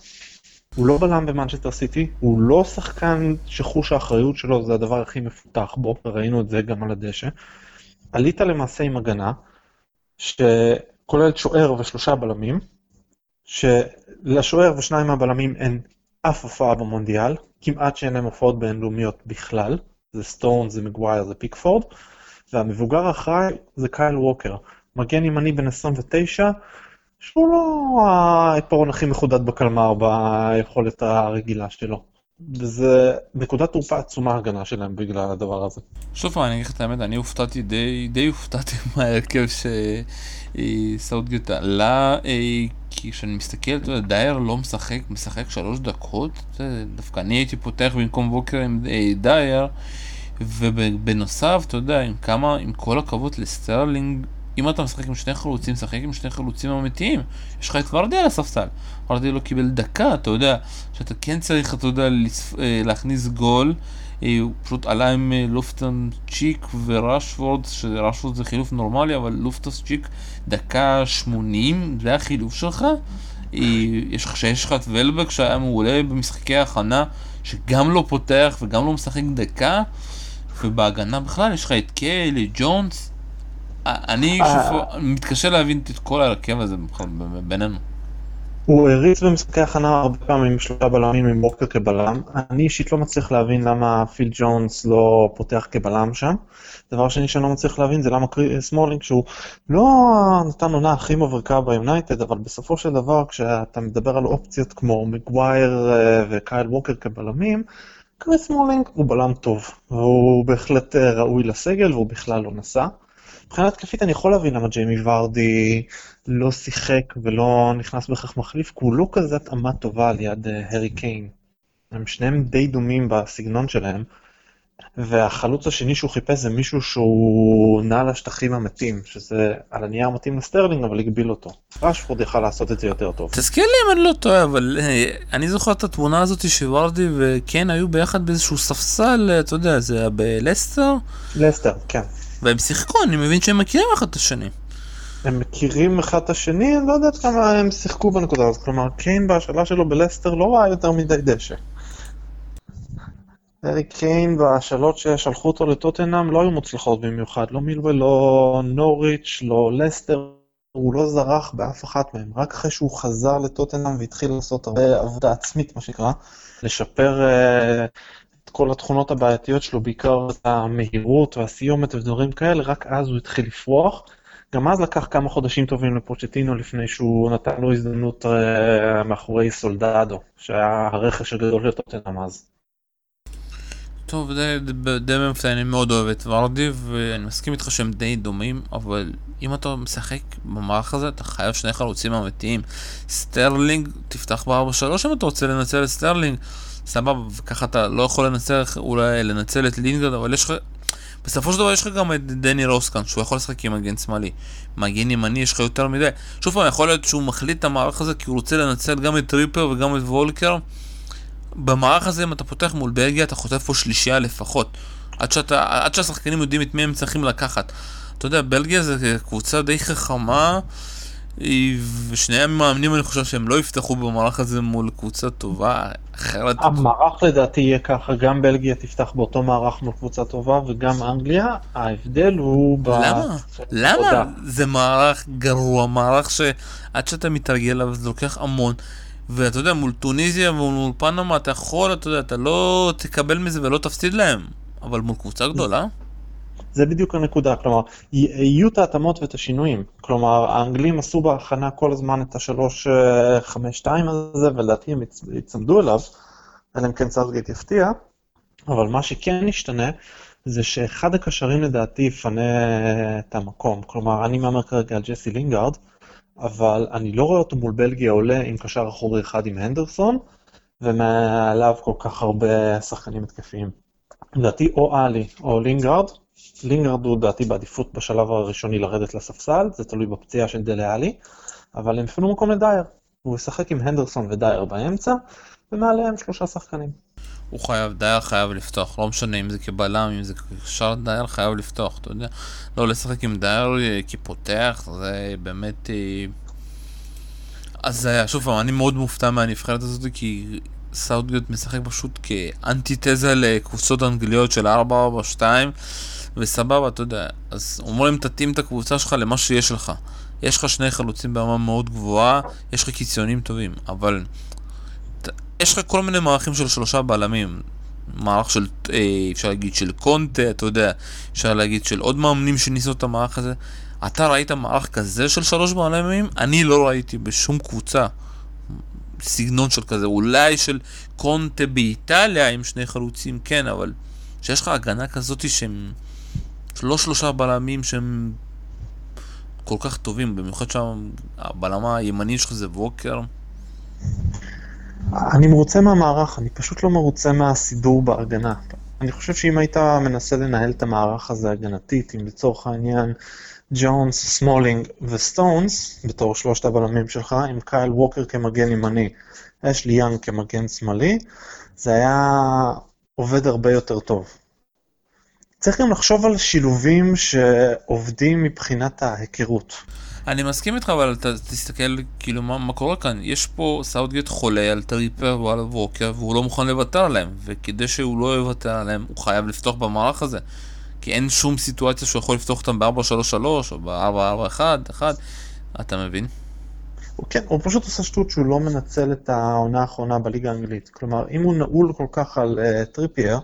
הוא לא בלם במנצ'סטר סיטי, הוא לא שחקן שחוש האחריות שלו זה הדבר הכי מפותח בו, וראינו את זה גם על הדשא. עלית למעשה עם הגנה, שכוללת שוער ושלושה בלמים, שלשוער ושניים מהבלמים אין אף הופעה במונדיאל, כמעט שאין להם הופעות בינלאומיות בכלל, זה סטון, זה מגווייר, זה פיקפורד, והמבוגר האחראי זה קייל ווקר, מגן ימני בן 29, שהוא לא העיפרון הכי מחודד בקלמר ביכולת הרגילה שלו. וזה נקודת תורפה עצומה הגנה שלהם בגלל הדבר הזה. שוב פעם, אני אגיד לך את האמת, אני הופתעתי די, די הופתעתי *laughs* מההרכב שסאוטגט עלה, אה, כי כשאני מסתכל, אתה יודע, דייר לא משחק, משחק שלוש דקות, דווקא אני הייתי פותח במקום ווקר עם אה, דייר, ובנוסף, אתה יודע, עם כמה, עם כל הכבוד לסטרלינג, אם אתה משחק עם שני חלוצים, משחק עם שני חלוצים אמיתיים. יש לך את ורדי על הספסל. ורדי לא קיבל דקה, אתה יודע, שאתה כן צריך, אתה יודע, אה, להכניס גול. אה, הוא פשוט עלה עם אה, לופטון צ'יק וראשוורד, שראשוורד זה חילוף נורמלי, אבל לופטון צ'יק דקה 80, זה החילוף שלך. יש לך, שיש לך את ולבק שהיה מעולה במשחקי ההכנה, שגם לא פותח וגם לא משחק דקה, ובהגנה בכלל יש לך את קיילי, ג'ונס, אני. מתקשה להבין את כל ההרכב הזה בינינו. הוא הריץ במשחקי הכנה הרבה פעמים שלושה בלמים עם ווקר כבלם. אני אישית לא מצליח להבין למה פיל ג'ונס לא פותח כבלם שם. דבר שני שאני לא מצליח להבין זה למה סמולינג שהוא לא נתן עונה הכי מבריקה ביונייטד, אבל בסופו של דבר כשאתה מדבר על אופציות כמו מגווייר אה, וקייל ווקר כבלמים, קריס סמולינג הוא בלם טוב, והוא בהחלט אה, ראוי לסגל והוא בכלל לא נסע. מבחינה התקפית אני יכול להבין למה ג'יימי ורדי לא שיחק ולא נכנס בתור מחליף, כי הוא לא כזה התאמה טובה ליד הארי אה, קיין. הם שניהם די דומים בסגנון שלהם. והחלוץ השני שהוא חיפש זה מישהו שהוא נע לשטחים המתים, שזה על הנייר מתאים לסטרלינג, אבל הגביל אותו. רשפורד יכל לעשות את זה יותר טוב. תזכיר לי אם אני לא טועה, אבל אה, אני זוכר את התמונה הזאת שוורדי וקיין היו ביחד באיזשהו ספסל, אתה יודע, זה היה בלסטר? לסטר, כן. והם שיחקו, אני מבין שהם מכירים אחד את השני. הם מכירים אחד את השני, אני לא יודעת כמה הם שיחקו בנקודה הזאת, כלומר קיין בהשאלה שלו בלסטר לא ראה יותר מדי דשא. ארי קיין בהשאלות ששלחו אותו לטוטנאם לא היו מוצלחות במיוחד, לא מילוול, לא נוריץ', לא לסטר, הוא לא זרח באף אחת מהם, רק אחרי שהוא חזר לטוטנאם והתחיל לעשות הרבה עבודה עצמית, מה שנקרא, לשפר uh, כל התכונות הבעייתיות שלו, בעיקר את המהירות והסיומת ודברים כאלה, רק אז הוא התחיל לפרוח. גם אז לקח כמה חודשים טובים לפוצ'טינו לפני שהוא נתן לו הזדמנות uh, מאחורי סולדדו, שהיה הרכש הגדול של טוטנאם אז. טוב, די, מפתיע, אני מאוד אוהב את ורדי, ואני מסכים איתך שהם די דומים, אבל אם אתה משחק במערך הזה, אתה חייב שני חלוצים אמיתיים. סטרלינג, תפתח ב-4-3 אם אתה רוצה לנצל את סטרלינג, סבבה, וככה אתה לא יכול לנצל, אולי לנצל את לינגרד, אבל יש לך... בסופו של דבר יש לך גם את דני רוז כן, שהוא יכול לשחק עם מגן שמאלי. מגן ימני יש לך יותר מדי. שוב פעם, יכול להיות שהוא מחליט את המערך הזה כי הוא רוצה לנצל גם את טריפר וגם את ווקר. במערך הזה, אם אתה פותח מול בלגיה, אתה חוטף פה שלישייה לפחות. עד, שאתה, עד שהשחקנים יודעים את מי הם צריכים לקחת. אתה יודע, בלגיה זה קבוצה די חכמה, ושני המאמנים אני חושב שהם לא יפתחו במערך הזה מול קבוצה טובה, אחרת... המערך לדעתי יהיה ככה, גם בלגיה תפתח באותו מערך מול קבוצה טובה וגם אנגליה, ההבדל הוא ב... למה? למה? זה מערך גרוע, מערך שעד שאתה מתרגל עליו זה לוקח המון. ואתה יודע, מול טוניזיה ומול פנמה אתה יכול, אתה יודע, אתה לא תקבל מזה ולא תפסיד להם, אבל מול קבוצה גדולה? זה בדיוק הנקודה, כלומר, יהיו את ההתאמות ואת השינויים. כלומר, האנגלים עשו בהכנה כל הזמן את השלוש אה, חמש שתיים הזה, ולדעתי הם יצמדו אליו, אלא אם כן סאוטגייט יפתיע, אבל מה שכן ישתנה, זה שאחד הקשרים לדעתי יפנה את המקום. כלומר, אני מהמר כרגע על ג'סי לינגארד, אבל אני לא רואה אותו מול בלגיה עולה עם קשר אחורי אחד עם הנדרסון, ומעליו כל כך הרבה שחקנים התקפיים. לדעתי או עלי או לינגארד, לינגארד הוא לדעתי בעדיפות בשלב הראשוני לרדת לספסל, זה תלוי בפציעה של דלה עלי, אבל הם יפנו מקום לדייר. הוא ישחק עם הנדרסון ודייר באמצע, ומעליהם שלושה שחקנים. הוא חייב, דייר חייב לפתוח, לא משנה אם זה כבלם, אם זה כקשר, דייר חייב לפתוח, אתה יודע. לא לשחק עם דייר אה, כפותח, זה באמת... אה, אז היה, שוב פעם, אני מאוד מופתע מהנבחרת הזאת, כי סאוטגייט משחק פשוט כאנטיתזה לקבוצות אנגליות של 4-4-2, וסבבה, אתה יודע. אז אומרים, תתאים את הקבוצה שלך למה שיש לך. יש לך שני חלוצים ברמה מאוד גבוהה, יש לך קיצונים טובים, אבל... יש לך כל מיני מערכים של שלושה בלמים. מערך של, אה, אפשר להגיד של קונטה, אתה יודע, אפשר להגיד של עוד מאמנים שניסו את המערך הזה. אתה ראית מערך כזה של שלוש בלמים? אני לא ראיתי בשום קבוצה סגנון של כזה. אולי של קונטה באיטליה עם שני חלוצים, כן, אבל שיש לך הגנה כזאת שהם לא שלושה בלמים שהם כל כך טובים, במיוחד שהבלמה הימני שלך זה ווקר. אני מרוצה מהמערך, אני פשוט לא מרוצה מהסידור בהגנה. אני חושב שאם היית מנסה לנהל את המערך הזה הגנתית, אם לצורך העניין ג'ונס, סמולינג וסטונס, בתור שלושת הבלמים שלך, עם קייל ווקר כמגן ימני, אשלי יאנג כמגן שמאלי, זה היה עובד הרבה יותר טוב. צריך גם לחשוב על שילובים שעובדים מבחינת ההיכרות. אני מסכים איתך, אבל אתה תסתכל, כאילו, מה, מה קורה כאן? יש פה סאוטגייט חולה על טריפר ועל ווקר, והוא לא מוכן לוותר עליהם, וכדי שהוא לא יוותר עליהם, הוא חייב לפתוח במערך הזה. כי אין שום סיטואציה שהוא יכול לפתוח אותם ב-4-3-3 או ב-4-4-1, אתה מבין? כן, הוא פשוט עושה שטות שהוא לא מנצל את העונה האחרונה בליגה האנגלית. כלומר, אם הוא נעול כל כך על אה, טריפייר,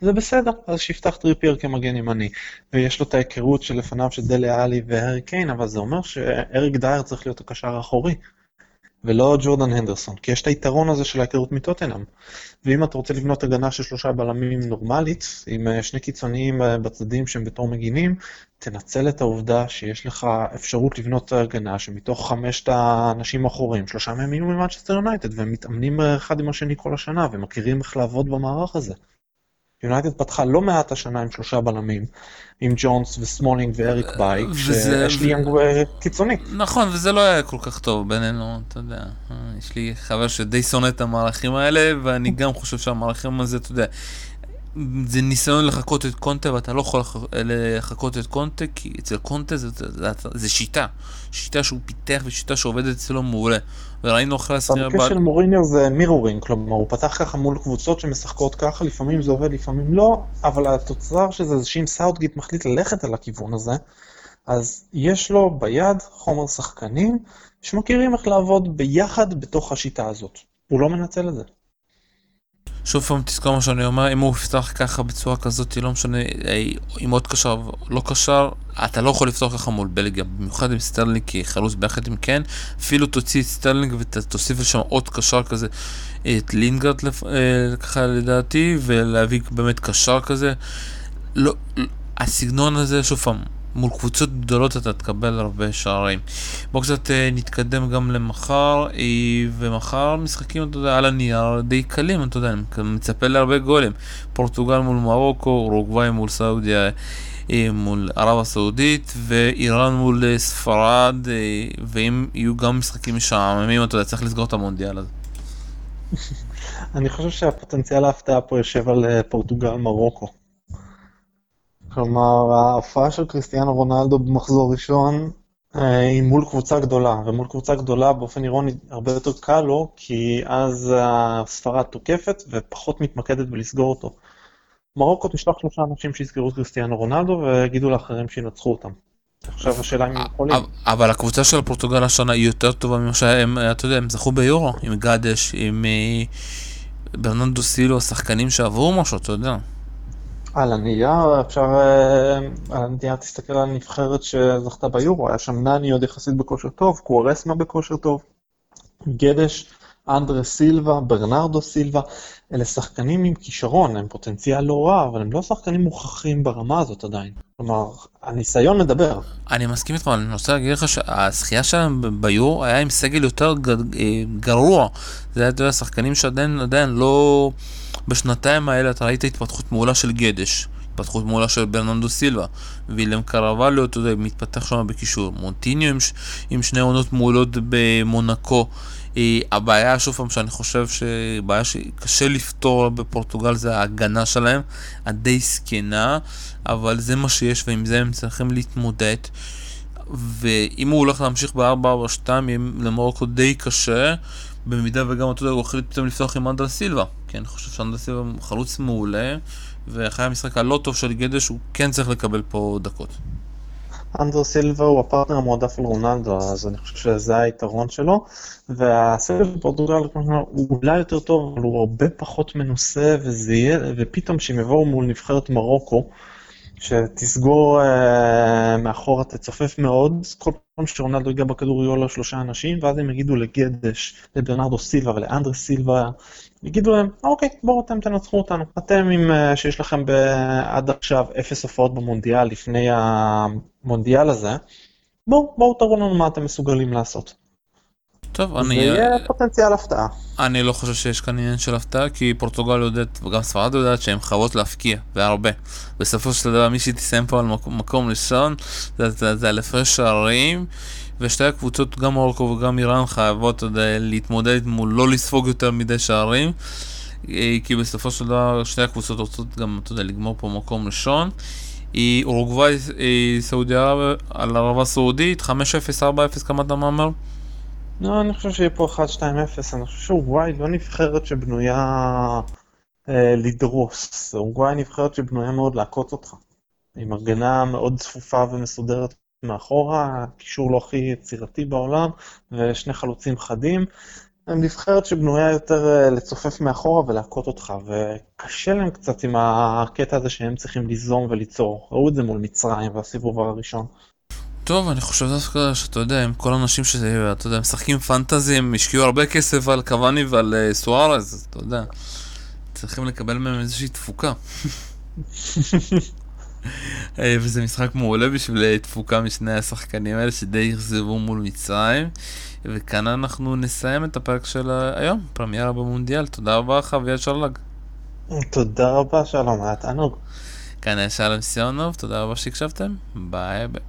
זה בסדר, אז שיפתח טריפייר כמגן ימני. ויש לו את ההיכרות שלפניו של דלה עלי והארי קיין, אבל זה אומר שאריק דייר צריך להיות הקשר האחורי. ולא ג'ורדן הנדרסון, כי יש את היתרון הזה של ההיכרות מטוטנהאם. ואם אתה רוצה לבנות הגנה של שלושה בלמים נורמלית, עם אה, שני קיצוניים אה, בצדדים שהם בתור מגינים, תנצל את העובדה שיש לך אפשרות לבנות הגנה שמתוך חמשת האנשים האחוריים, שלושה מהם יהיו ממנצ'סטר יונייטד, והם מתאמנים אחד עם השני כל השנה, ומכירים איך לעבוד במערך הזה. יונייטד פתחה לא מעט השנה עם שלושה בלמים, עם ג'ונס וסמולינג ואריק באיי, וזה- שאשלי יאנג אה, קיצוני. נכון, וזה לא היה כל כך טוב בינינו, אתה יודע. אה, יש לי חבר שדי שונא את המערכים האלה, ואני גם חושב שהמערכים הזה, אתה יודע, זה ניסיון לחקות את קונטה, ואתה לא יכול לח- לחקות את קונטה, כי אצל קונטה זה, זה, זה, זה שיטה. שיטה שהוא פיתח ושיטה שעובדת אצלו מעולה. וראינו אחרי זה גם במקרה של מוריניו זה mirroring, כלומר הוא פתח ככה מול קבוצות שמשחקות ככה, לפעמים זה עובד, לפעמים לא, אבל התוצר של זה זה שאם סאוטגייט מחליט ללכת על הכיוון הזה, אז יש לו ביד חומר שחקנים שמכירים איך לעבוד ביחד בתוך השיטה הזאת. הוא לא מנצל את זה. שוב פעם תזכור מה שאני אומר, אם הוא יפתח ככה בצורה כזאת, לא משנה אה, אם עוד קשר או לא קשר, אתה לא יכול לפתוח ככה מול בלגיה, במיוחד עם סטרלינג כחלוץ ביחד עם כן, אפילו תוציא את סטרלינג ותוסיף לשם עוד קשר כזה, את לינגרד לפ- אה, ככה לדעתי, ולהביא באמת קשר כזה. לא, הסגנון הזה, שוב פעם, מול קבוצות גדולות אתה תקבל הרבה שערים. בואו קצת אה, נתקדם גם למחר, אה, ומחר משחקים, אתה יודע, על הנייר די קלים, אתה יודע, אני מצפה להרבה גולים. פורטוגל מול מרוקו, אורוגוואי מול סעודיה, אה, מול ערב הסעודית, ואיראן מול ספרד, ואם יהיו גם משחקים משעממים, אתה יודע, צריך לסגור את המונדיאל הזה. *laughs* אני חושב שהפוטנציאל ההפתעה פה יושב על פורטוגל מרוקו. כלומר, ההופעה של קריסטיאנו רונלדו במחזור ראשון אה, היא מול קבוצה גדולה, ומול קבוצה גדולה באופן אירוני הרבה יותר קל לו, כי אז אה, ספרד תוקפת ופחות מתמקדת בלסגור אותו. מרוקו תשלח שלושה אנשים שיסגרו את קריסטיאנו רונלדו ויגידו לאחרים שינצחו אותם. עכשיו השאלה אם הם יכולים. אבל- אבל הקבוצה של פורטוגל השנה היא יותר טובה ממה שהם, אתה יודע, הם זכו ביורו, עם גדש, עם אה, ברננדו סילו, שחקנים שעברו משהו, אתה יודע. על הנייר אפשר, אה, על הנייר תסתכל על הנבחרת שזכתה ביורו, היה שם נני עוד יחסית בכושר טוב, קוארסמה בכושר טוב, גדש, אנדרה סילבה, ברנרדו סילבה, אלה שחקנים עם כישרון, הם פוטנציאל לא רע, אבל הם לא שחקנים מוכחים ברמה הזאת עדיין. כלומר, הניסיון מדבר. אני מסכים איתך, אני רוצה להגיד לך שהזכייה שלהם ביורו היה עם סגל יותר אה, גרוע. זה היה, שחקנים שעדיין עדיין לא... בשנתיים האלה אתה ראית התפתחות מעולה של גדש, התפתחות מעולה של ברננדו סילבה, וילם קרווליו, אתה יודע, מתפתח שם בקישור. מונטיניו עם, ש... עם שני עונות מעולות במונקו. אה, הבעיה, שוב פעם, שאני חושב שבעיה שקשה לפתור בפורטוגל זה ההגנה שלהם, הדי זקנה, אבל זה מה שיש ועם זה הם צריכים להתמודד. ואם הוא הולך להמשיך ב-4-4-2, יהיה למרוקו די קשה, במידה וגם, אתה יודע, הוא החליט פתאום לפתוח עם אנדרה סילבה. כי אני חושב שאנדרה סילבה הוא חלוץ מעולה, ואחרי המשחק הלא טוב של גדש, הוא כן צריך לקבל פה דקות. אנדרו סילבה הוא הפרטנר המועדף על רונלדו, אז אני חושב שזה היתרון שלו. והסגל של פורטוגל כמו שאמרנו, הוא אולי יותר טוב, אבל הוא הרבה פחות מנוסה וזהיר, ופתאום כשהם יבואו מול נבחרת מרוקו, שתסגור אה, מאחורה תצופף מאוד, כל פעם שרונלדו ייגע בכדור יהיו לו שלושה אנשים, ואז הם יגידו לגדש, לברנרדו סילבה ולאנדרה סילבה, יגידו להם, אוקיי, בואו אתם תנצחו אותנו. אתם עם, אה, שיש לכם ב- עד עכשיו אפס הופעות במונדיאל לפני המונדיאל הזה, בואו, בואו תראו לנו מה אתם מסוגלים לעשות. טוב, זה אני, יהיה פוטנציאל הפתעה. אני לא חושב שיש כאן עניין של הפתעה, כי פורטוגל יודעת, וגם ספרד יודעת שהן חייבות להפקיע, והרבה. בסופו של דבר, מי שתסיים פה על מקום, מקום ראשון, זה, זה, זה על הפרש שערים, ושתי הקבוצות, גם מרוקו וגם איראן, חייבות יודע, להתמודד מול לא לספוג יותר מדי שערים, אה, כי בסופו של דבר, שתי הקבוצות רוצות גם, אתה יודע, לגמור פה מקום ראשון. היא אורוגוואי, אה, סעודיה על ערבה סעודית, 5-0, 4-0, כמה אתה מהמר? לא, אני חושב שיהיה פה 1-2-0, אני חושב שאורוגוואי לא נבחרת שבנויה אה, לדרוס, אורוגוואי נבחרת שבנויה מאוד לעקוץ אותך. עם הגנה מאוד צפופה ומסודרת מאחורה, קישור לא הכי יצירתי בעולם, ושני חלוצים חדים. הם נבחרת שבנויה יותר אה, לצופף מאחורה ולהכות אותך, וקשה להם קצת עם הקטע הזה שהם צריכים ליזום וליצור. ראו את זה מול מצרים והסיבוב הראשון. טוב, אני חושב דווקא שאתה יודע, עם כל האנשים שאתה יודע, משחקים פנטזי, הם השקיעו הרבה כסף על קוואני ועל uh, סוארז, אתה יודע, צריכים לקבל מהם איזושהי תפוקה. אה, וזה משחק מעולה בשביל אה, תפוקה משני השחקנים האלה שדי אכזבו מול מצרים. וכאן אנחנו נסיים את הפרק של היום, פרמיירה במונדיאל. תודה רבה לך, אביעד שרלג. תודה רבה, שלום, היה תענוג. כאן היה שלום סיונוב, תודה רבה שהקשבתם, ביי ביי.